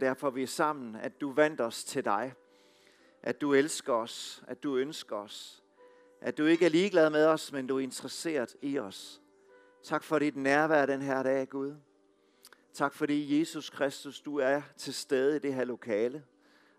derfor vi er sammen, at du vandt os til dig. At du elsker os, at du ønsker os. At du ikke er ligeglad med os, men du er interesseret i os. Tak for dit nærvær den her dag, Gud. Tak fordi Jesus Kristus, du er til stede i det her lokale,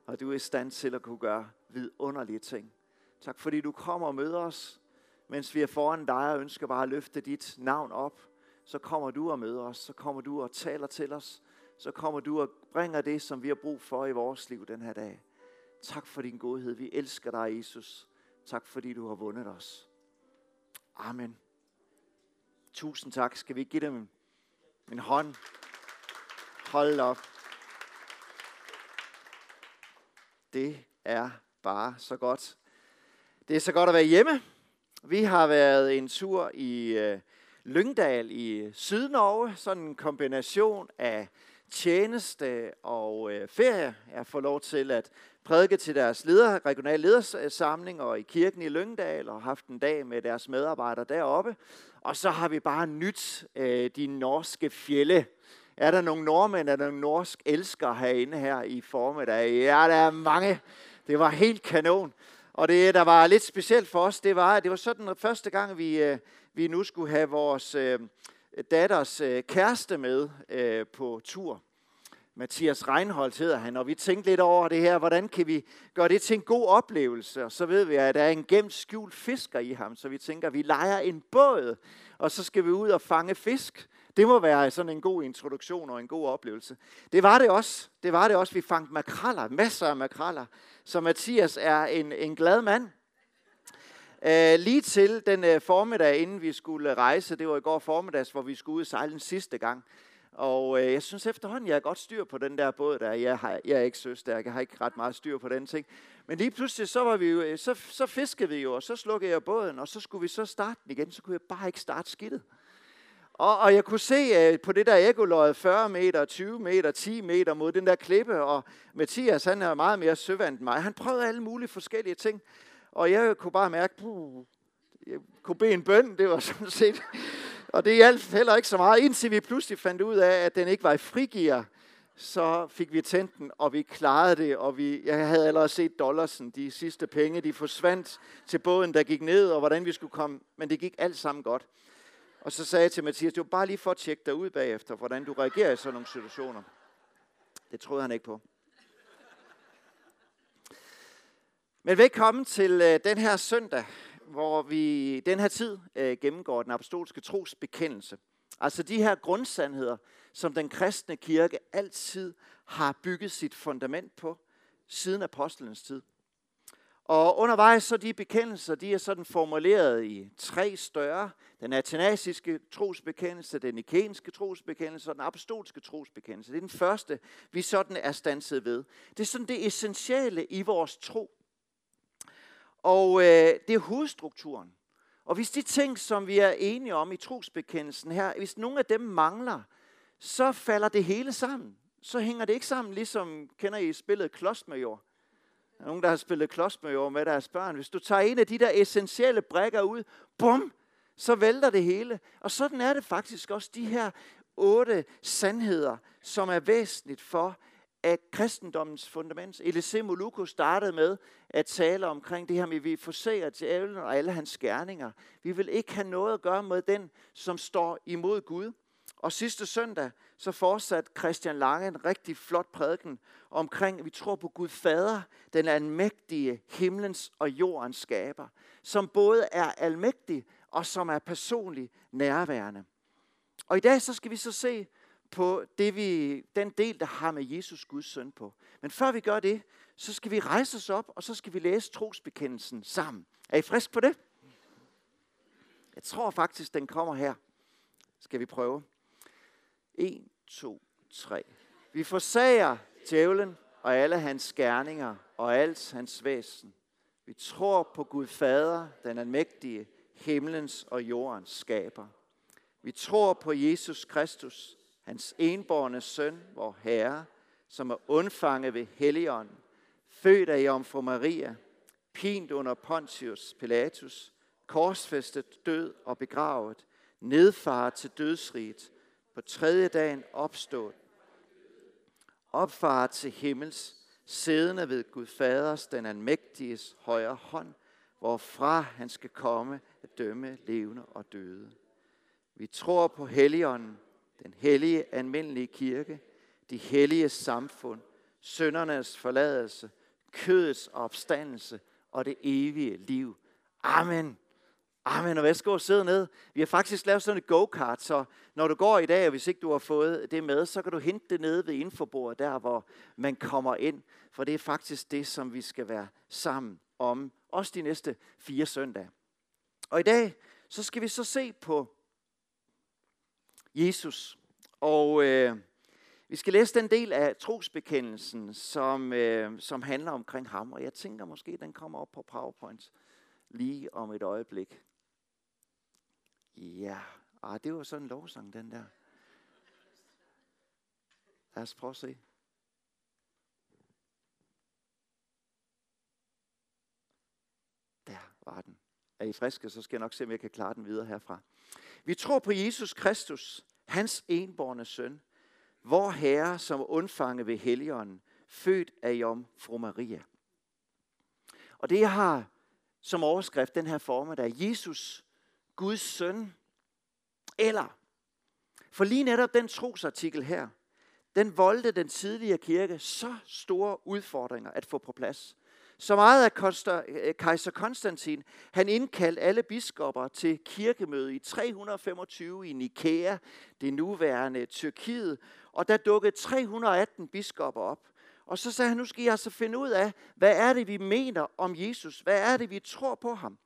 og du er i stand til at kunne gøre vidunderlige ting. Tak fordi du kommer og møder os, mens vi er foran dig og ønsker bare at løfte dit navn op. Så kommer du og møder os, så kommer du og taler til os, så kommer du og bringer det, som vi har brug for i vores liv den her dag. Tak for din godhed. Vi elsker dig, Jesus. Tak fordi du har vundet os. Amen. Tusind tak. Skal vi give dem en hånd? Hold op. Det er bare så godt. Det er så godt at være hjemme. Vi har været en tur i øh, Lyngdal i Sydnorge. Sådan en kombination af tjeneste og øh, ferie. Jeg får lov til at prædike til deres leder, regionale ledersamling og i kirken i Lyngdal og haft en dag med deres medarbejdere deroppe. Og så har vi bare nyt øh, de norske fjelle. Er der nogle nordmænd, er der nogle norsk elsker herinde her i formiddag? Ja, der er mange. Det var helt kanon. Og det, der var lidt specielt for os, det var, at det var sådan, at første gang, vi, øh, vi nu skulle have vores øh, datters øh, kæreste med øh, på tur. Mathias Reinholdt hedder han, og vi tænkte lidt over det her, hvordan kan vi gøre det til en god oplevelse? Og så ved vi, at der er en gemt skjult fisker i ham, så vi tænker, at vi leger en båd, og så skal vi ud og fange fisk. Det må være sådan en god introduktion og en god oplevelse. Det var det også. Det var det også. Vi fangede makraller, masser af makraller. Så Mathias er en, en glad mand. Uh, lige til den uh, formiddag, inden vi skulle rejse, det var i går formiddags, hvor vi skulle ud og sejle den sidste gang. Og uh, jeg synes efterhånden, jeg har godt styr på den der båd der. Jeg, har, jeg er ikke søstærk, jeg har ikke ret meget styr på den ting. Men lige pludselig, så, var vi jo, så, så fiskede vi jo, og så slukkede jeg båden, og så skulle vi så starte den igen. Så kunne jeg bare ikke starte skidtet. Og, og jeg kunne se uh, på det der ekoløjet 40 meter, 20 meter, 10 meter mod den der klippe, og Mathias, han er meget mere søvand end mig. Han prøvede alle mulige forskellige ting. Og jeg kunne bare mærke, puh, jeg kunne bede en bøn, det var sådan set. Og det hjalp heller ikke så meget, indtil vi pludselig fandt ud af, at den ikke var i frigear. Så fik vi tændt den, og vi klarede det, og vi, jeg havde allerede set dollarsen, de sidste penge, de forsvandt til båden, der gik ned, og hvordan vi skulle komme, men det gik alt sammen godt. Og så sagde jeg til Mathias, det var bare lige for at tjekke dig ud bagefter, hvordan du reagerer i sådan nogle situationer. Det troede han ikke på. Men velkommen til øh, den her søndag, hvor vi den her tid øh, gennemgår den apostolske trosbekendelse. Altså de her grundsandheder, som den kristne kirke altid har bygget sit fundament på, siden apostlenes tid. Og undervejs så de bekendelser, de er sådan formuleret i tre større. Den atenasiske trosbekendelse, den ikenske trosbekendelse og den apostolske trosbekendelse. Det er den første, vi sådan er stanset ved. Det er sådan det essentielle i vores tro. Og øh, det er hovedstrukturen. Og hvis de ting, som vi er enige om i trosbekendelsen her, hvis nogle af dem mangler, så falder det hele sammen. Så hænger det ikke sammen, ligesom kender I spillet Klodsmajor. Der er nogen, der har spillet Klodsmajor med deres børn. Hvis du tager en af de der essentielle brækker ud, bum, så vælter det hele. Og sådan er det faktisk også de her otte sandheder, som er væsentligt for, af kristendommens fundament. Elise Moluko startede med at tale omkring det her med, at vi forsager djævlen og alle hans gerninger. Vi vil ikke have noget at gøre med den, som står imod Gud. Og sidste søndag, så fortsatte Christian Lange en rigtig flot prædiken omkring, at vi tror på Gud Fader, den almægtige himlens og jordens skaber, som både er almægtig og som er personlig nærværende. Og i dag så skal vi så se på det vi, den del, der har med Jesus Guds søn på. Men før vi gør det, så skal vi rejse os op, og så skal vi læse trosbekendelsen sammen. Er I frisk på det? Jeg tror faktisk, den kommer her. Skal vi prøve? 1, 2, 3. Vi forsager djævlen og alle hans gerninger og alt hans væsen. Vi tror på Gud Fader, den almægtige, himlens og jordens skaber. Vi tror på Jesus Kristus, hans enborne søn, vor Herre, som er undfanget ved Helligånden, født af Jomfru Maria, pint under Pontius Pilatus, korsfæstet, død og begravet, nedfaret til dødsriget, på tredje dagen opstået, opfaret til himmels, siddende ved Gud Faders, den almægtiges højre hånd, hvorfra han skal komme at dømme levende og døde. Vi tror på Helligånden, den hellige almindelige kirke, de hellige samfund, søndernes forladelse, kødets opstandelse og det evige liv. Amen. Amen, og værsgo at sidde ned. Vi har faktisk lavet sådan et go-kart, så når du går i dag, og hvis ikke du har fået det med, så kan du hente det nede ved infobordet, der hvor man kommer ind. For det er faktisk det, som vi skal være sammen om, også de næste fire søndage. Og i dag, så skal vi så se på Jesus. Og øh, vi skal læse den del af trosbekendelsen, som, øh, som handler omkring ham. Og jeg tænker måske, den kommer op på PowerPoint lige om et øjeblik. Ja, ah, det var sådan en lovsang, den der. Lad os prøve at se. Der var den. Er I friske, så skal jeg nok se, om jeg kan klare den videre herfra. Vi tror på Jesus Kristus, hans enborne søn, vor Herre, som undfanget ved Helligånden, født af Jomfru Maria. Og det, jeg har som overskrift den her formiddag, Jesus, Guds søn, eller, for lige netop den trosartikel her, den voldte den tidligere kirke så store udfordringer at få på plads. Så meget at øh, kejser Konstantin, han indkaldte alle biskopper til kirkemøde i 325 i Nikea, det nuværende Tyrkiet, og der dukkede 318 biskopper op. Og så sagde han, nu skal I altså finde ud af, hvad er det, vi mener om Jesus? Hvad er det, vi tror på ham?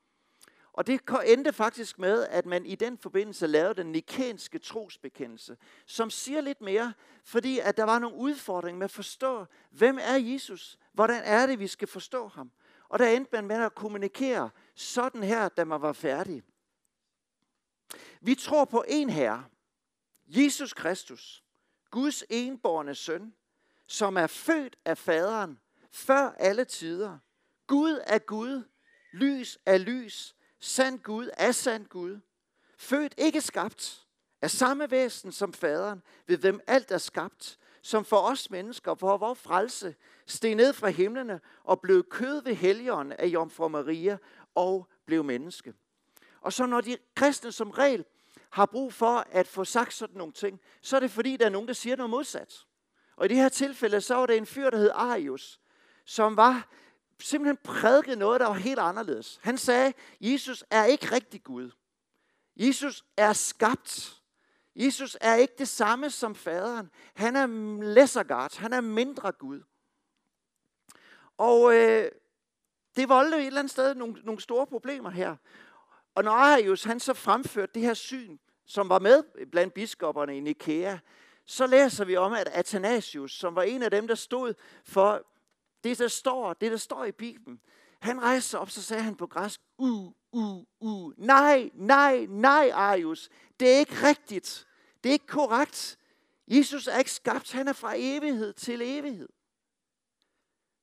Og det endte faktisk med, at man i den forbindelse lavede den nikenske trosbekendelse, som siger lidt mere, fordi at der var nogle udfordringer med at forstå, hvem er Jesus? Hvordan er det, vi skal forstå ham? Og der endte man med at kommunikere sådan her, da man var færdig. Vi tror på en herre, Jesus Kristus, Guds enborne søn, som er født af faderen før alle tider. Gud er Gud, lys er lys, sand Gud er sand Gud. Født ikke skabt, af samme væsen som faderen, ved hvem alt er skabt, som for os mennesker, for vores frelse steg ned fra himlene og blev kød ved helgeren af Jomfru Maria og blev menneske. Og så når de kristne som regel har brug for at få sagt sådan nogle ting, så er det fordi, der er nogen, der siger noget modsat. Og i det her tilfælde, så var det en fyr, der hed Arius, som var simpelthen prædikede noget, der var helt anderledes. Han sagde, Jesus er ikke rigtig Gud. Jesus er skabt. Jesus er ikke det samme som faderen. Han er lesser God. Han er mindre Gud. Og øh, det voldte et eller andet sted nogle, nogle store problemer her. Og når Arius han så fremførte det her syn, som var med blandt biskopperne i Nikea, så læser vi om, at Athanasius, som var en af dem, der stod for det, der står, det, der står i Bibelen, han rejste sig op, så sagde han på græsk, u, u, u. Nej, nej, nej, Arius. Det er ikke rigtigt. Det er ikke korrekt. Jesus er ikke skabt. Han er fra evighed til evighed.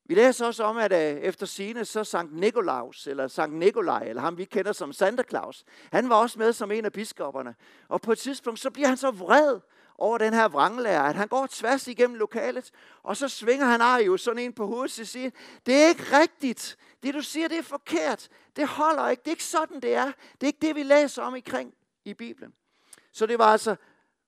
Vi læser også om, at øh, efter sine så Sankt Nikolaus, eller Sankt Nikolaj, eller ham vi kender som Santa Claus, han var også med som en af biskopperne. Og på et tidspunkt, så bliver han så vred over den her vranglærer, at han går tværs igennem lokalet, og så svinger han Arius sådan en på hovedet og siger, det er ikke rigtigt. Det du siger, det er forkert. Det holder ikke. Det er ikke sådan, det er. Det er ikke det, vi læser om kring i Bibelen. Så det var altså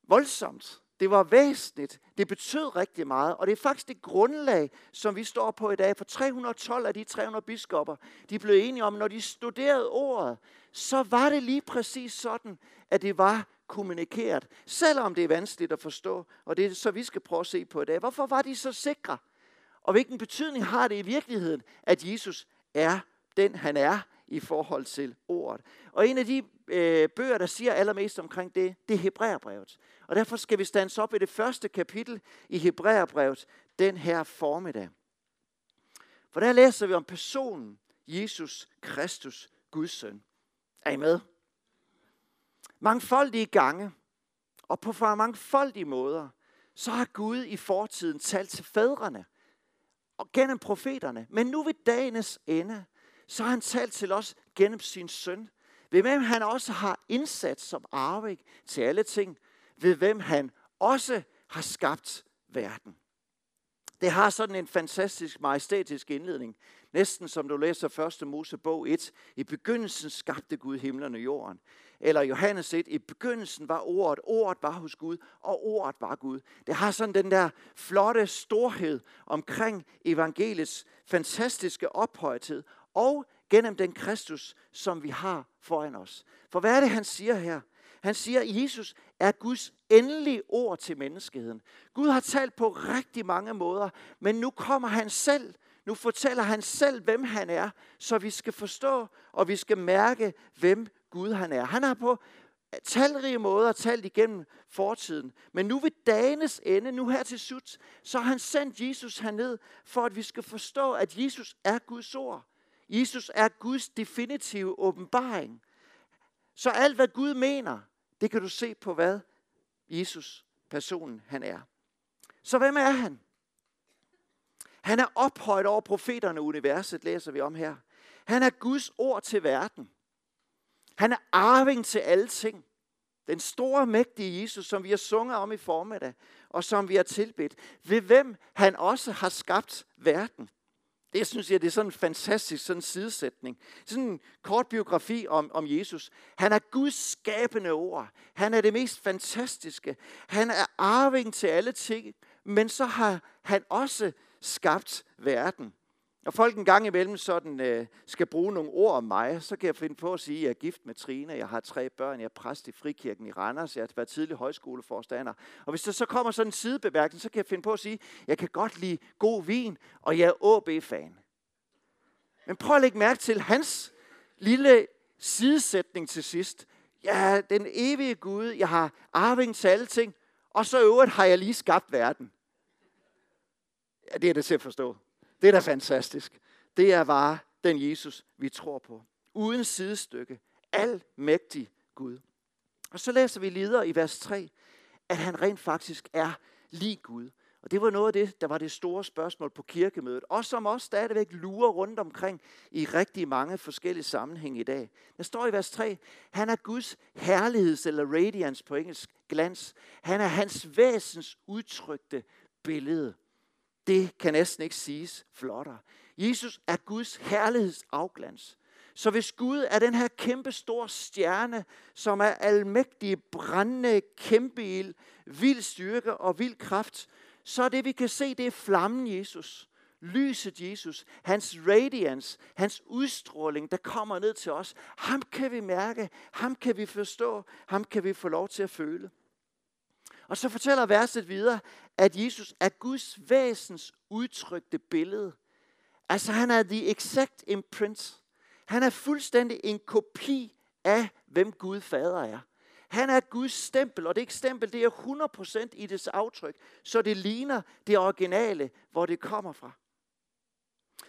voldsomt. Det var væsentligt. Det betød rigtig meget. Og det er faktisk det grundlag, som vi står på i dag. For 312 af de 300 biskopper, de blev enige om, når de studerede ordet, så var det lige præcis sådan, at det var kommunikeret. Selvom det er vanskeligt at forstå. Og det er så, vi skal prøve at se på i dag. Hvorfor var de så sikre? Og hvilken betydning har det i virkeligheden, at Jesus er den, han er i forhold til ordet. Og en af de øh, bøger, der siger allermest omkring det, det er Hebræerbrevet. Og derfor skal vi stands op i det første kapitel i Hebræerbrevet den her formiddag. For der læser vi om personen Jesus Kristus, Guds søn. Er I med? Mangfoldige gange, og på mangfoldige måder, så har Gud i fortiden talt til fædrene og gennem profeterne. Men nu ved dagens ende, så har han talt til os gennem sin søn, ved hvem han også har indsat som arving til alle ting, ved hvem han også har skabt verden. Det har sådan en fantastisk majestætisk indledning. Næsten som du læser 1. Mosebog 1. I begyndelsen skabte Gud himlen og jorden. Eller Johannes 1. I begyndelsen var ordet. Ordet var hos Gud, og ordet var Gud. Det har sådan den der flotte storhed omkring evangeliets fantastiske ophøjthed. Og gennem den Kristus, som vi har foran os. For hvad er det, han siger her? Han siger, at Jesus er Guds endelige ord til menneskeheden. Gud har talt på rigtig mange måder, men nu kommer han selv. Nu fortæller han selv, hvem han er, så vi skal forstå, og vi skal mærke, hvem Gud han er. Han har på øh, talrige måder talt igennem fortiden. Men nu ved dagens ende, nu her til slut, så har han sendt Jesus herned, for at vi skal forstå, at Jesus er Guds ord. Jesus er Guds definitive åbenbaring. Så alt, hvad Gud mener, det kan du se på, hvad Jesus, personen, han er. Så hvem er han? Han er ophøjet over profeterne universet, læser vi om her. Han er Guds ord til verden. Han er arving til alting. Den store, mægtige Jesus, som vi har sunget om i formiddag, og som vi har tilbedt, ved hvem han også har skabt verden. Det synes jeg, det er sådan en fantastisk sådan en sidesætning. Sådan en kort biografi om, om Jesus. Han er Guds skabende ord. Han er det mest fantastiske. Han er arving til alle ting, men så har han også skabt verden. Når folk en gang imellem sådan, øh, skal bruge nogle ord om mig, så kan jeg finde på at sige, at jeg er gift med Trine, jeg har tre børn, jeg er præst i Frikirken i Randers, jeg har været tidlig højskoleforstander. Og hvis der så kommer sådan en sidebemærkning, så kan jeg finde på at sige, at jeg kan godt lide god vin, og jeg er AB-fan. Men prøv at lægge mærke til hans lille sidesætning til sidst. Jeg er den evige Gud, jeg har arving til alle ting, og så øvrigt har jeg lige skabt verden. Ja, det er det til at forstå. Det er da fantastisk. Det er bare den Jesus, vi tror på. Uden sidestykke. Almægtig Gud. Og så læser vi videre i vers 3, at han rent faktisk er lige Gud. Og det var noget af det, der var det store spørgsmål på kirkemødet, og som også stadigvæk lurer rundt omkring i rigtig mange forskellige sammenhænge i dag. Der står i vers 3, han er Guds herligheds, eller radiance på engelsk, glans. Han er hans væsens udtrykte billede. Det kan næsten ikke siges flottere. Jesus er Guds herlighedsafglans. Så hvis Gud er den her kæmpe store stjerne, som er almægtig, brændende, kæmpe ild, vild styrke og vild kraft, så er det, vi kan se, det er flammen Jesus. Lyset Jesus, hans radiance, hans udstråling, der kommer ned til os. Ham kan vi mærke, ham kan vi forstå, ham kan vi få lov til at føle. Og så fortæller verset videre, at Jesus er Guds væsens udtrykte billede. Altså han er the exact imprint. Han er fuldstændig en kopi af, hvem Gud fader er. Han er Guds stempel, og det er ikke stempel, det er 100% i dets aftryk, så det ligner det originale, hvor det kommer fra.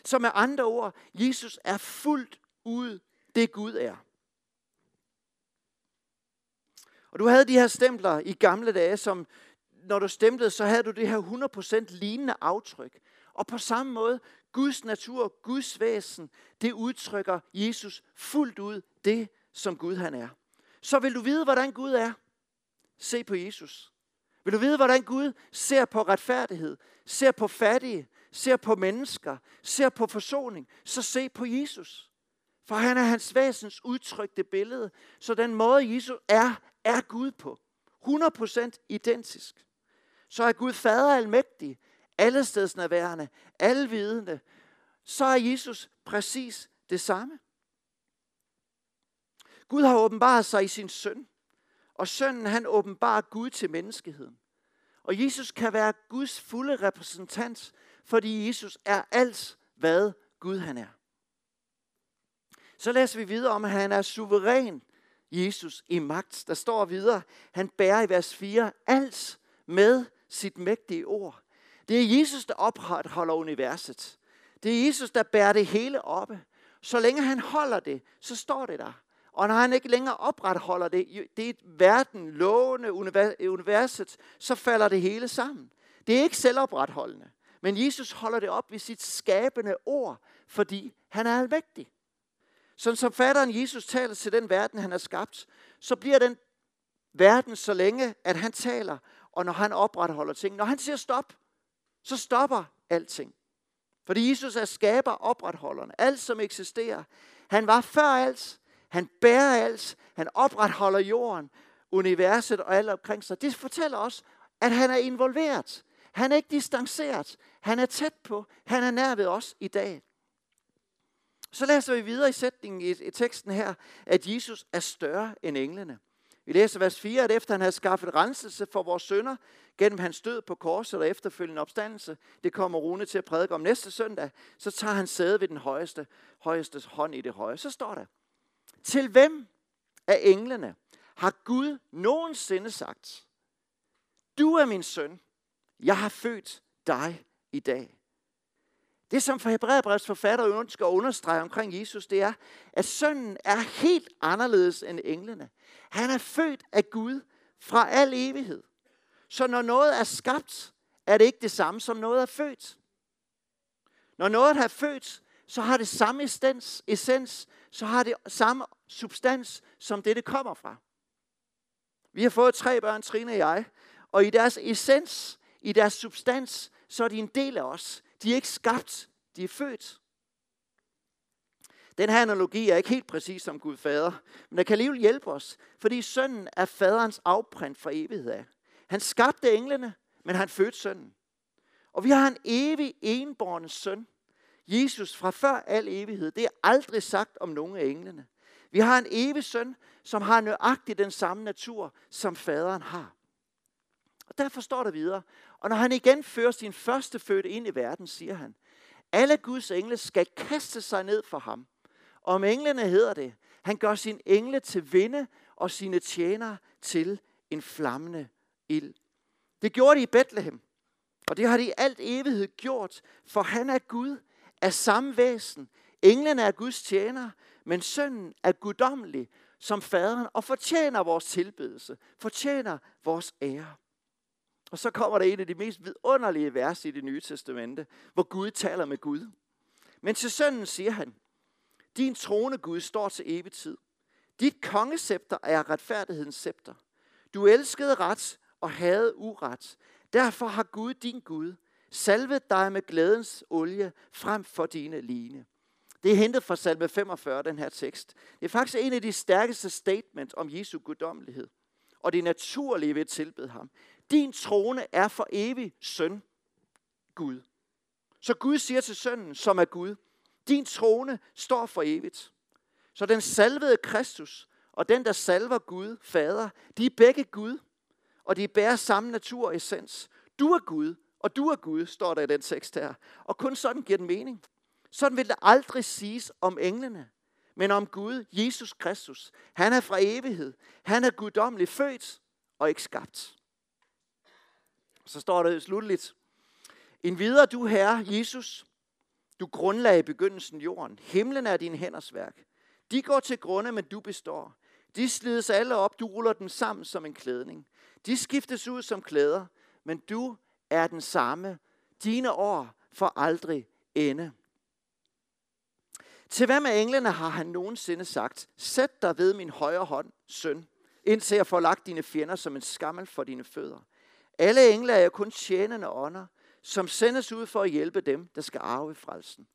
Så med andre ord, Jesus er fuldt ud det Gud er. Og du havde de her stempler i gamle dage, som når du stemplede, så havde du det her 100% lignende aftryk. Og på samme måde, Guds natur, Guds væsen, det udtrykker Jesus fuldt ud det, som Gud han er. Så vil du vide, hvordan Gud er? Se på Jesus. Vil du vide, hvordan Gud ser på retfærdighed, ser på fattige, ser på mennesker, ser på forsoning, så se på Jesus. For han er hans væsens udtrykte billede. Så den måde, Jesus er, er Gud på. 100% identisk. Så er Gud fader almægtig, allestedsnærværende, alvidende. Så er Jesus præcis det samme. Gud har åbenbaret sig i sin søn, og sønnen han åbenbarer Gud til menneskeheden. Og Jesus kan være Guds fulde repræsentant, fordi Jesus er alt, hvad Gud han er. Så læser vi videre om, at han er suveræn, Jesus, i magt. Der står videre, han bærer i vers 4 alt med sit mægtige ord. Det er Jesus, der opretholder universet. Det er Jesus, der bærer det hele oppe. Så længe han holder det, så står det der. Og når han ikke længere opretholder det, det er verden, lovende, universet, så falder det hele sammen. Det er ikke selvopretholdende. Men Jesus holder det op ved sit skabende ord, fordi han er almægtig. Sådan som fatteren Jesus taler til den verden, han har skabt, så bliver den verden så længe, at han taler, og når han opretholder ting. Når han siger stop, så stopper alting. Fordi Jesus er skaber opretholderne. Alt som eksisterer. Han var før alt. Han bærer alt. Han opretholder jorden, universet og alt omkring sig. Det fortæller os, at han er involveret. Han er ikke distanceret. Han er tæt på. Han er nær ved os i dag. Så læser vi videre i sætningen i, i teksten her, at Jesus er større end englene. Vi læser vers 4, at efter han havde skaffet renselse for vores sønder, gennem hans død på korset og efterfølgende opstandelse, det kommer Rune til at prædike om næste søndag, så tager han sæde ved den højeste, højeste hånd i det høje. Så står der, til hvem af englene har Gud nogensinde sagt, du er min søn, jeg har født dig i dag. Det, som for Hebræerbrevets forfatter ønsker at understrege omkring Jesus, det er, at sønnen er helt anderledes end englene. Han er født af Gud fra al evighed. Så når noget er skabt, er det ikke det samme som noget er født. Når noget er født, så har det samme essens, essens så har det samme substans, som det, det kommer fra. Vi har fået tre børn, Trine og jeg, og i deres essens, i deres substans, så er de en del af os. De er ikke skabt, de er født. Den her analogi er ikke helt præcis som Gud fader, men den kan alligevel hjælpe os, fordi sønnen er faderens afprint fra evighed af. Han skabte englene, men han fødte sønnen. Og vi har en evig enborn søn, Jesus fra før al evighed. Det er aldrig sagt om nogen af englene. Vi har en evig søn, som har nøjagtigt den samme natur, som faderen har. Og derfor står der videre, og når han igen fører sin første fødte ind i verden, siger han, alle Guds engle skal kaste sig ned for ham. Og om englene hedder det, han gør sin engle til vinde og sine tjenere til en flammende ild. Det gjorde de i Bethlehem, og det har de i alt evighed gjort, for han er Gud af samme væsen. Englene er Guds tjenere, men sønnen er guddommelig som faderen og fortjener vores tilbedelse, fortjener vores ære. Og så kommer der en af de mest vidunderlige vers i det nye testamente, hvor Gud taler med Gud. Men til sønnen siger han, din trone Gud står til evig tid. Dit kongescepter er retfærdighedens scepter. Du elskede ret og havde uret. Derfor har Gud, din Gud, salvet dig med glædens olie frem for dine line. Det er hentet fra salme 45, den her tekst. Det er faktisk en af de stærkeste statements om Jesu guddommelighed. Og det naturlige ved at tilbede ham. Din trone er for evig søn, Gud. Så Gud siger til sønnen, som er Gud, din trone står for evigt. Så den salvede Kristus og den, der salver Gud, Fader, de er begge Gud, og de bærer samme natur og essens. Du er Gud, og du er Gud, står der i den tekst her. Og kun sådan giver den mening. Sådan vil det aldrig siges om englene, men om Gud, Jesus Kristus. Han er fra evighed. Han er guddommelig født og ikke skabt. Så står der slutligt. En videre du herre, Jesus, du grundlagde i begyndelsen jorden. Himlen er din hænders værk. De går til grunde, men du består. De slides alle op, du ruller dem sammen som en klædning. De skiftes ud som klæder, men du er den samme. Dine år får aldrig ende. Til hvem af englene har han nogensinde sagt, sæt dig ved min højre hånd, søn, indtil jeg får lagt dine fjender som en skammel for dine fødder. Alle engle er jo kun tjenende ånder, som sendes ud for at hjælpe dem, der skal arve frelsen.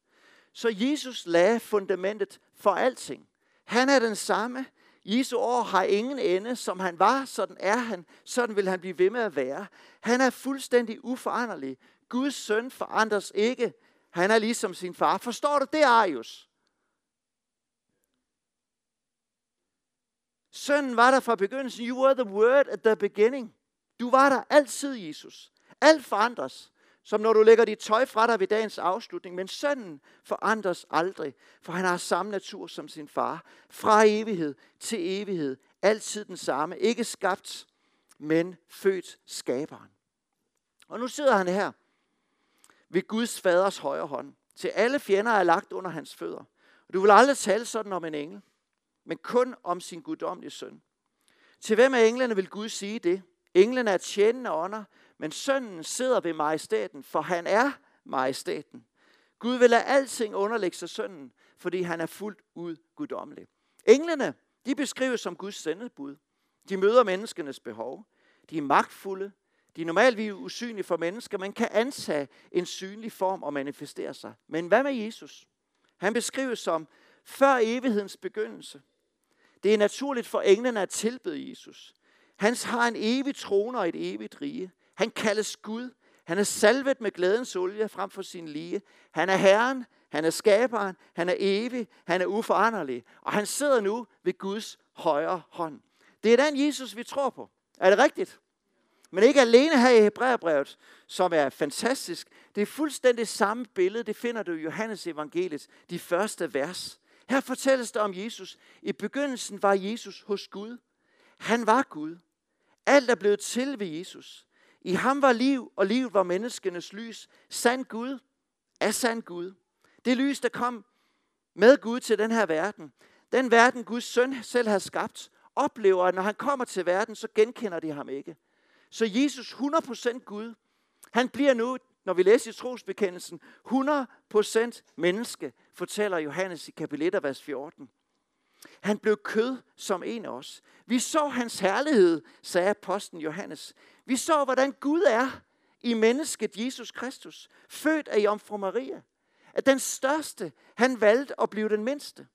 Så Jesus lagde fundamentet for alting. Han er den samme. Jesu år har ingen ende. Som han var, sådan er han. Sådan vil han blive ved med at være. Han er fuldstændig uforanderlig. Guds søn forandres ikke. Han er ligesom sin far. Forstår du det, Arius? Sønnen var der fra begyndelsen. You were the word at the beginning. Du var der altid, Jesus. Alt forandres, som når du lægger dit tøj fra dig ved dagens afslutning. Men sønnen forandres aldrig, for han har samme natur som sin far. Fra evighed til evighed. Altid den samme. Ikke skabt, men født skaberen. Og nu sidder han her ved Guds faders højre hånd. Til alle fjender er lagt under hans fødder. Og du vil aldrig tale sådan om en engel, men kun om sin guddommelige søn. Til hvem af englene vil Gud sige det? Englene er tjenende ånder, men sønnen sidder ved majestæten, for han er majestæten. Gud vil lade alting underlægge sig sønnen, fordi han er fuldt ud guddommelig. Englene, de beskrives som Guds sendebud. De møder menneskenes behov. De er magtfulde. De er normalt usynlige for mennesker, men kan antage en synlig form og manifestere sig. Men hvad med Jesus? Han beskrives som før evighedens begyndelse. Det er naturligt for englene at tilbede Jesus. Han har en evig trone og et evigt rige. Han kaldes Gud. Han er salvet med glædens olie frem for sin lige. Han er Herren, han er skaberen, han er evig, han er uforanderlig. Og han sidder nu ved Guds højre hånd. Det er den Jesus, vi tror på. Er det rigtigt? Men ikke alene her i Hebræerbrevet, som er fantastisk. Det er fuldstændig samme billede, det finder du i Johannes evangeliet, de første vers. Her fortælles der om Jesus. I begyndelsen var Jesus hos Gud. Han var Gud. Alt er blevet til ved Jesus. I ham var liv, og livet var menneskenes lys. Sand Gud er sand Gud. Det lys, der kom med Gud til den her verden. Den verden, Guds søn selv har skabt, oplever, at når han kommer til verden, så genkender de ham ikke. Så Jesus 100% Gud, han bliver nu, når vi læser i trosbekendelsen, 100% menneske, fortæller Johannes i kapitel 1, vers 14. Han blev kød som en af os. Vi så hans herlighed, sagde apostlen Johannes. Vi så, hvordan Gud er i mennesket Jesus Kristus, født af Jomfru Maria. At den største, han valgte at blive den mindste.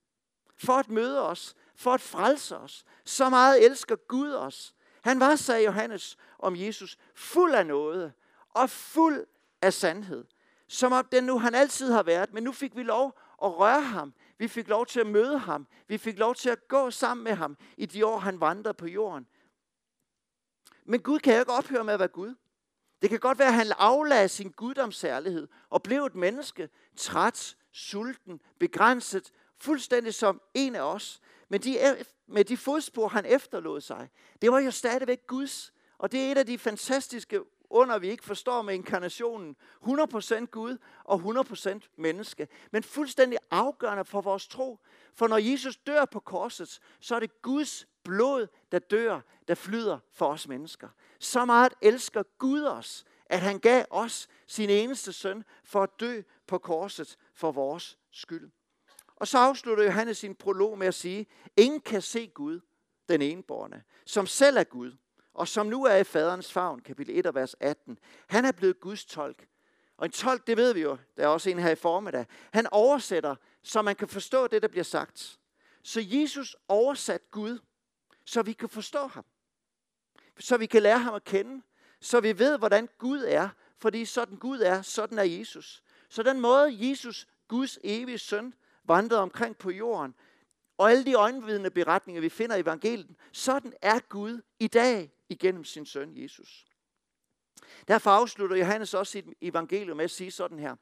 For at møde os, for at frelse os. Så meget elsker Gud os. Han var, sagde Johannes om Jesus, fuld af noget og fuld af sandhed. Som om den nu han altid har været, men nu fik vi lov at røre ham. Vi fik lov til at møde ham. Vi fik lov til at gå sammen med ham i de år, han vandrede på jorden. Men Gud kan jo ikke ophøre med at være Gud. Det kan godt være, at han aflagde sin guddomsærlighed og blev et menneske, træt, sulten, begrænset, fuldstændig som en af os. Men de, med de fodspor, han efterlod sig, det var jo stadigvæk Guds. Og det er et af de fantastiske under, vi ikke forstår med inkarnationen. 100% Gud og 100% menneske. Men fuldstændig afgørende for vores tro. For når Jesus dør på korset, så er det Guds blod, der dør, der flyder for os mennesker. Så meget elsker Gud os, at han gav os sin eneste søn for at dø på korset for vores skyld. Og så afslutter Johannes sin prolog med at sige, ingen kan se Gud, den enborne, som selv er Gud, og som nu er i faderens favn, kapitel 1, vers 18. Han er blevet Guds tolk. Og en tolk, det ved vi jo, der er også en her i formiddag. Han oversætter, så man kan forstå det, der bliver sagt. Så Jesus oversat Gud, så vi kan forstå ham. Så vi kan lære ham at kende. Så vi ved, hvordan Gud er. Fordi sådan Gud er, sådan er Jesus. Så den måde, Jesus, Guds evige søn, vandrede omkring på jorden, og alle de øjenvidende beretninger, vi finder i evangeliet, sådan er Gud i dag igennem sin søn Jesus. Derfor afslutter Johannes også sit evangelium med at sige sådan her.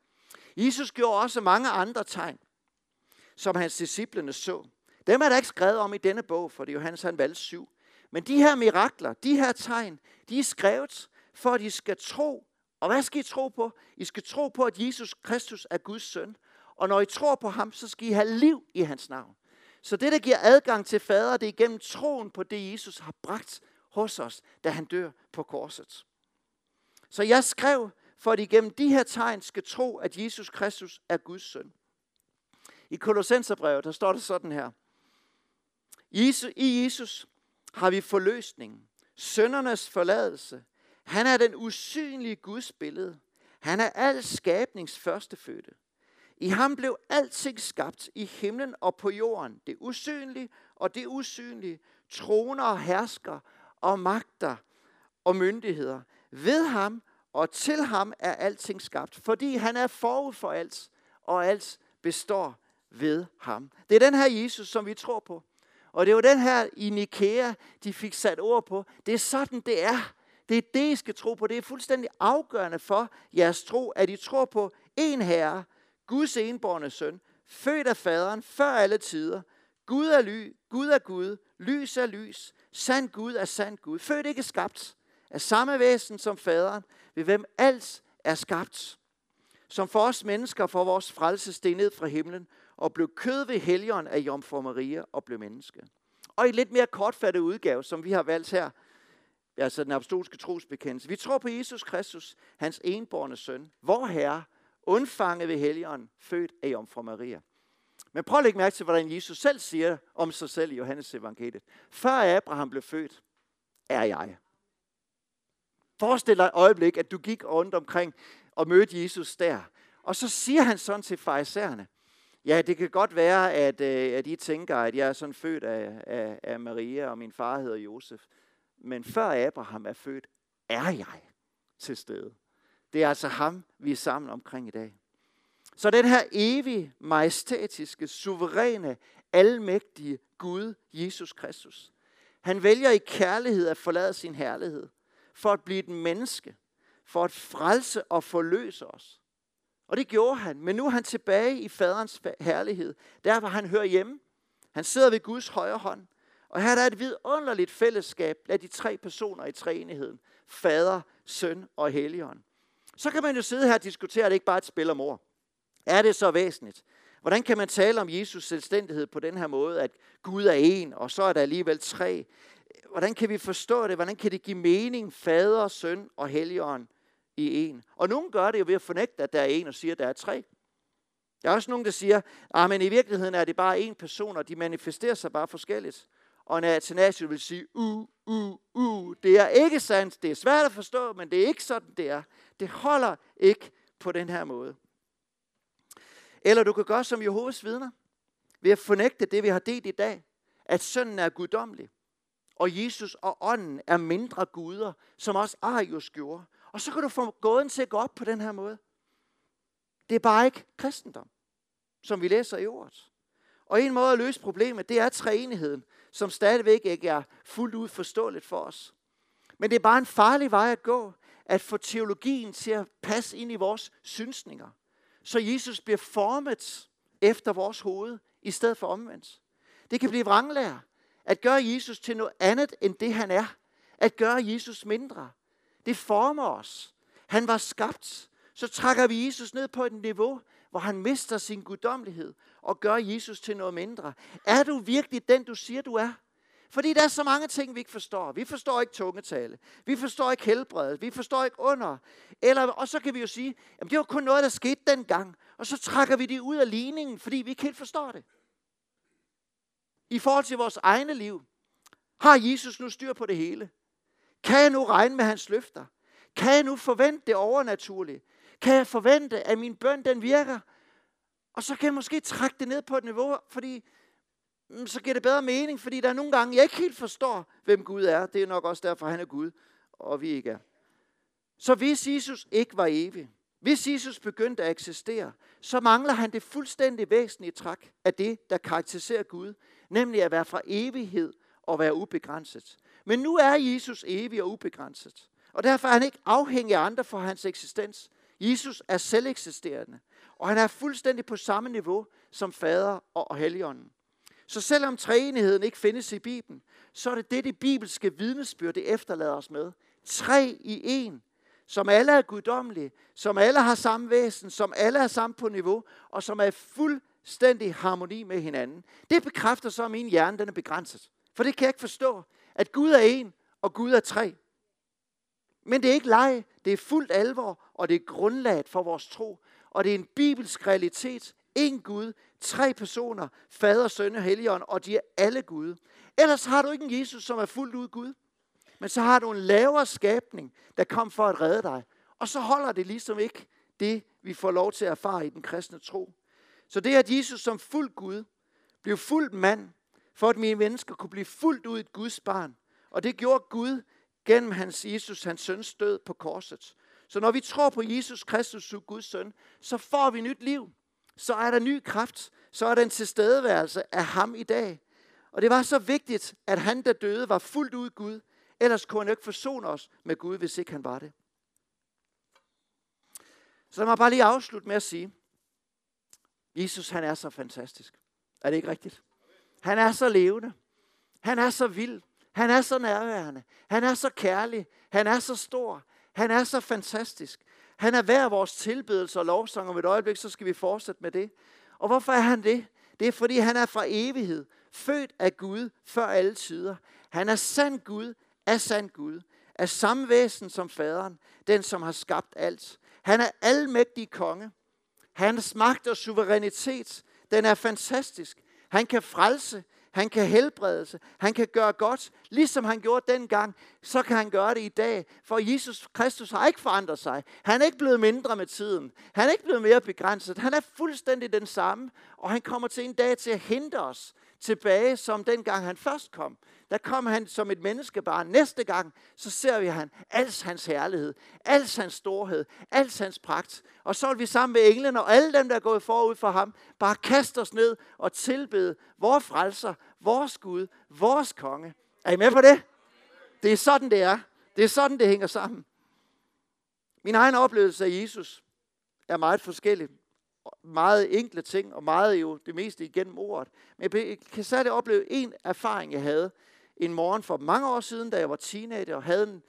Jesus gjorde også mange andre tegn, som hans disciplene så. Dem er der ikke skrevet om i denne bog, for det Johannes han valgte syv. Men de her mirakler, de her tegn, de er skrevet, for at I skal tro. Og hvad skal I tro på? I skal tro på, at Jesus Kristus er Guds søn. Og når I tror på ham, så skal I have liv i hans navn. Så det, der giver adgang til fader, det er igennem troen på det, Jesus har bragt hos os, da han dør på korset. Så jeg skrev, for at I gennem de her tegn skal tro, at Jesus Kristus er Guds søn. I Kolossenserbrevet, der står det sådan her. I Jesus har vi forløsningen, søndernes forladelse. Han er den usynlige Guds billede. Han er al skabnings førstefødte. I ham blev alting skabt i himlen og på jorden, det usynlige og det usynlige, troner og hersker og magter og myndigheder. Ved ham og til ham er alting skabt, fordi han er forud for alt, og alt består ved ham. Det er den her Jesus, som vi tror på. Og det var den her i Nikea, de fik sat ord på. Det er sådan, det er. Det er det, I skal tro på. Det er fuldstændig afgørende for jeres tro, at I tror på en herre, Guds enborne søn, født af faderen før alle tider. Gud er ly, Gud er Gud, lys er lys, sand Gud er sand Gud. Født ikke skabt, af samme væsen som faderen, ved hvem alt er skabt. Som for os mennesker for vores frelse steg ned fra himlen og blev kød ved helgen af Jomfru Maria og blev menneske. Og i lidt mere kortfattet udgave, som vi har valgt her, altså den apostolske trosbekendelse. Vi tror på Jesus Kristus, hans enborne søn, vor Herre, undfanget ved helgen, født af Jomfru Maria. Men prøv at lægge mærke til, hvordan Jesus selv siger om sig selv i Johannes evangeliet. Før Abraham blev født, er jeg. Forestil dig et øjeblik, at du gik rundt omkring og mødte Jesus der. Og så siger han sådan til farisæerne, ja, det kan godt være, at, øh, at I tænker, at jeg er sådan født af, af, af Maria, og min far hedder Josef. Men før Abraham er født, er jeg til stede. Det er altså ham, vi er sammen omkring i dag. Så den her evige, majestætiske, suveræne, almægtige Gud, Jesus Kristus, han vælger i kærlighed at forlade sin herlighed, for at blive et menneske, for at frelse og forløse os. Og det gjorde han, men nu er han tilbage i faderens herlighed, der hvor han hører hjemme. Han sidder ved Guds højre hånd, og her er der et vidunderligt fællesskab af de tre personer i treenigheden. Fader, Søn og Helligånd. Så kan man jo sidde her og diskutere, at det ikke bare er et spil om ord. Er det så væsentligt? Hvordan kan man tale om Jesus selvstændighed på den her måde, at Gud er en, og så er der alligevel tre? Hvordan kan vi forstå det? Hvordan kan det give mening, fader, søn og helligånd i en? Og nogen gør det jo ved at fornægte, at der er en, og siger, at der er tre. Der er også nogen, der siger, at men i virkeligheden er det bare en person, og de manifesterer sig bare forskelligt. Og en Athanasius vil sige, u, u, u, det er ikke sandt, det er svært at forstå, men det er ikke sådan, det er. Det holder ikke på den her måde. Eller du kan gøre som Jehovas vidner, ved at fornægte det, vi har delt i dag, at sønnen er guddommelig, og Jesus og ånden er mindre guder, som også Arius gjorde. Og så kan du få gåden til at gå op på den her måde. Det er bare ikke kristendom, som vi læser i ordet. Og en måde at løse problemet, det er træenigheden, som stadigvæk ikke er fuldt ud forståeligt for os. Men det er bare en farlig vej at gå, at få teologien til at passe ind i vores synsninger. Så Jesus bliver formet efter vores hoved, i stedet for omvendt. Det kan blive vranglære. At gøre Jesus til noget andet, end det han er. At gøre Jesus mindre. Det former os. Han var skabt. Så trækker vi Jesus ned på et niveau, hvor han mister sin guddommelighed og gør Jesus til noget mindre. Er du virkelig den, du siger, du er? Fordi der er så mange ting, vi ikke forstår. Vi forstår ikke tungetale. Vi forstår ikke helbred. Vi forstår ikke under. Eller, og så kan vi jo sige, at det var kun noget, der skete dengang. Og så trækker vi det ud af ligningen, fordi vi ikke helt forstår det. I forhold til vores egne liv, har Jesus nu styr på det hele? Kan jeg nu regne med hans løfter? Kan jeg nu forvente det overnaturlige? Kan jeg forvente, at min bøn den virker? Og så kan jeg måske trække det ned på et niveau, fordi Mm, så giver det bedre mening, fordi der er nogle gange, jeg ikke helt forstår, hvem Gud er. Det er nok også derfor, han er Gud, og vi ikke er. Så hvis Jesus ikke var evig, hvis Jesus begyndte at eksistere, så mangler han det fuldstændig væsentlige træk af det, der karakteriserer Gud, nemlig at være fra evighed og være ubegrænset. Men nu er Jesus evig og ubegrænset, og derfor er han ikke afhængig af andre for hans eksistens. Jesus er selveksisterende, og han er fuldstændig på samme niveau som fader og helligånden. Så selvom treenigheden ikke findes i Bibelen, så er det det, det bibelske vidnesbyrd, det efterlader os med. Tre i en, som alle er guddommelige, som alle har samme væsen, som alle er samme på niveau, og som er i fuldstændig harmoni med hinanden. Det bekræfter så, at min hjerne den er begrænset. For det kan jeg ikke forstå, at Gud er en, og Gud er tre. Men det er ikke leg, det er fuldt alvor, og det er grundlaget for vores tro. Og det er en bibelsk realitet. En Gud, tre personer, fader, søn og helligånd, og de er alle Gud. Ellers har du ikke en Jesus, som er fuldt ud Gud. Men så har du en lavere skabning, der kom for at redde dig. Og så holder det ligesom ikke det, vi får lov til at erfare i den kristne tro. Så det, at Jesus som fuld Gud blev fuldt mand, for at mine mennesker kunne blive fuldt ud et Guds barn. Og det gjorde Gud gennem hans Jesus, hans søns død på korset. Så når vi tror på Jesus Kristus, Guds søn, så får vi nyt liv. Så er der ny kraft. Så er der en tilstedeværelse af ham i dag. Og det var så vigtigt, at han, der døde, var fuldt ud Gud. Ellers kunne han ikke forsone os med Gud, hvis ikke han var det. Så lad mig bare lige afslutte med at sige, Jesus han er så fantastisk. Er det ikke rigtigt? Han er så levende. Han er så vild. Han er så nærværende. Han er så kærlig. Han er så stor. Han er så fantastisk. Han er værd vores tilbedelse og lovsang. Om et øjeblik, så skal vi fortsætte med det. Og hvorfor er han det? Det er fordi, han er fra evighed. Født af Gud før alle tider. Han er sand Gud af sand Gud. Af samme væsen som faderen. Den, som har skabt alt. Han er almægtig konge. Hans magt og suverænitet, den er fantastisk. Han kan frelse han kan helbredelse, han kan gøre godt, ligesom han gjorde dengang, så kan han gøre det i dag. For Jesus Kristus har ikke forandret sig. Han er ikke blevet mindre med tiden. Han er ikke blevet mere begrænset. Han er fuldstændig den samme, og han kommer til en dag til at hente os tilbage, som dengang han først kom. Der kom han som et menneskebarn. Næste gang, så ser vi han al hans herlighed, al hans storhed, al hans pragt. Og så vil vi sammen med englene og alle dem, der er gået forud for ham, bare kaste os ned og tilbede vores frelser, vores Gud, vores konge. Er I med på det? Det er sådan, det er. Det er sådan, det hænger sammen. Min egen oplevelse af Jesus er meget forskellig meget enkle ting, og meget jo det meste igennem ordet. Men jeg kan særligt opleve en erfaring, jeg havde en morgen for mange år siden, da jeg var teenager, og havde en,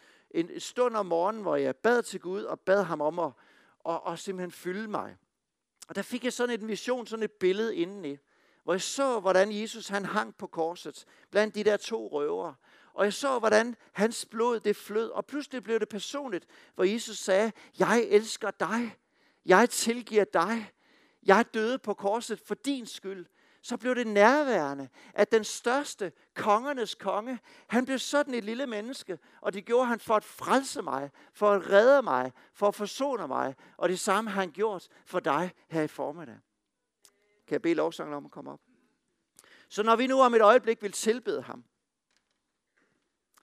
en stund om morgenen, hvor jeg bad til Gud, og bad ham om at og, og simpelthen fylde mig. Og der fik jeg sådan en vision, sådan et billede indeni, hvor jeg så, hvordan Jesus han hang på korset, blandt de der to røver. Og jeg så, hvordan hans blod det flød, og pludselig blev det personligt, hvor Jesus sagde, jeg elsker dig, jeg tilgiver dig, jeg døde på korset for din skyld, så blev det nærværende, at den største kongernes konge, han blev sådan et lille menneske, og det gjorde han for at frelse mig, for at redde mig, for at forsone mig, og det samme har han gjort for dig her i formiddag. Kan jeg bede lovsangen om at komme op? Så når vi nu om et øjeblik vil tilbede ham,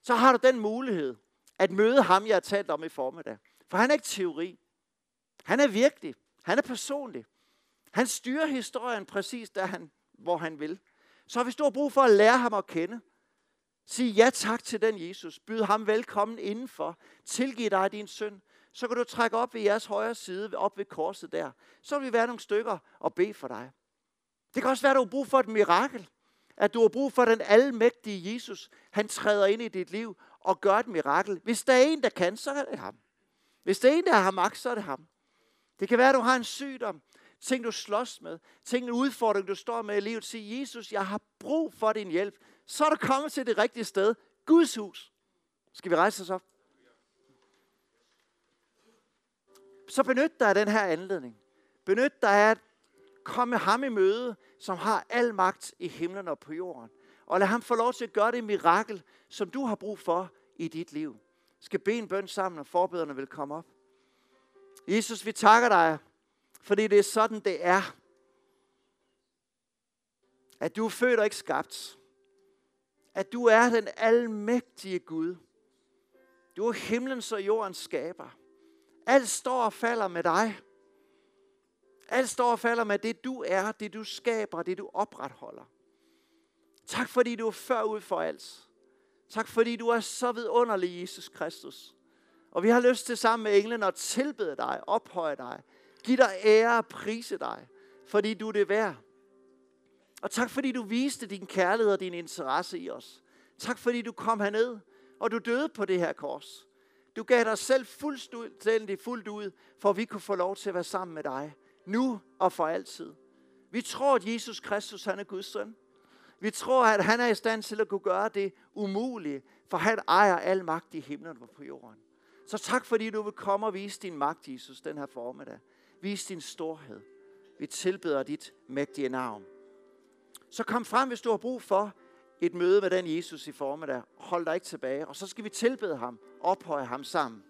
så har du den mulighed at møde ham, jeg har talt om i formiddag. For han er ikke teori. Han er virkelig. Han er personlig. Han styrer historien præcis der, han, hvor han vil. Så har vi stor brug for at lære ham at kende. Sig ja tak til den Jesus. Byd ham velkommen indenfor. Tilgiv dig din synd. Så kan du trække op ved jeres højre side, op ved korset der. Så vil vi være nogle stykker og bede for dig. Det kan også være, at du har brug for et mirakel. At du har brug for den almægtige Jesus. Han træder ind i dit liv og gør et mirakel. Hvis der er en, der kan, så er det ham. Hvis der er en, der har magt, så er det ham. Det kan være, at du har en sygdom ting du slås med, ting en udfordring du står med i livet, sig, Jesus, jeg har brug for din hjælp. Så er du kommet til det rigtige sted, Guds hus. Skal vi rejse os op? Så benyt dig af den her anledning. Benyt dig af at komme ham i møde, som har al magt i himlen og på jorden. Og lad ham få lov til at gøre det mirakel, som du har brug for i dit liv. Skal bede en bøn sammen, og forbederne vil komme op. Jesus, vi takker dig fordi det er sådan, det er. At du er født og ikke skabt. At du er den almægtige Gud. Du er himlens og jordens skaber. Alt står og falder med dig. Alt står og falder med det, du er, det du skaber, det du opretholder. Tak fordi du er før ud for alt. Tak fordi du er så vidunderlig, Jesus Kristus. Og vi har lyst til sammen med englene at tilbede dig, ophøje dig, Giv dig ære og prise dig, fordi du er det værd. Og tak fordi du viste din kærlighed og din interesse i os. Tak fordi du kom herned, og du døde på det her kors. Du gav dig selv fuldstændig fuldt ud, for at vi kunne få lov til at være sammen med dig. Nu og for altid. Vi tror, at Jesus Kristus han er Guds søn. Vi tror, at han er i stand til at kunne gøre det umulige, for han ejer al magt i himlen og på jorden. Så tak, fordi du vil komme og vise din magt, Jesus, den her formiddag. Vis din storhed. Vi tilbeder dit mægtige navn. Så kom frem, hvis du har brug for et møde med den Jesus i formiddag. Hold dig ikke tilbage. Og så skal vi tilbede ham, ophøje ham sammen.